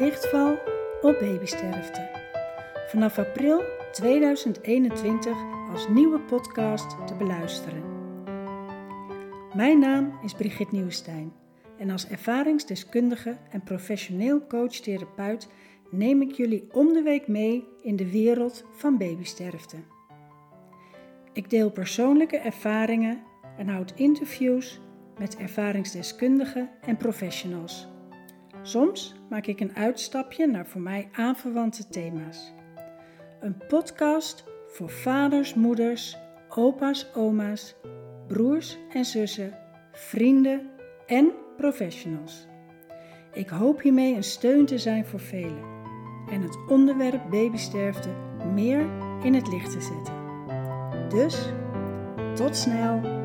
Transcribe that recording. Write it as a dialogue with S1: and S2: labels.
S1: Lichtval op babysterfte. Vanaf april 2021 als nieuwe podcast te beluisteren. Mijn naam is Brigitte Nieuwestein en als ervaringsdeskundige en professioneel coach-therapeut neem ik jullie om de week mee in de wereld van babysterfte. Ik deel persoonlijke ervaringen en houd interviews met ervaringsdeskundigen en professionals. Soms maak ik een uitstapje naar voor mij aanverwante thema's. Een podcast voor vaders, moeders, opa's, oma's, broers en zussen, vrienden en professionals. Ik hoop hiermee een steun te zijn voor velen en het onderwerp babysterfte meer in het licht te zetten. Dus tot snel!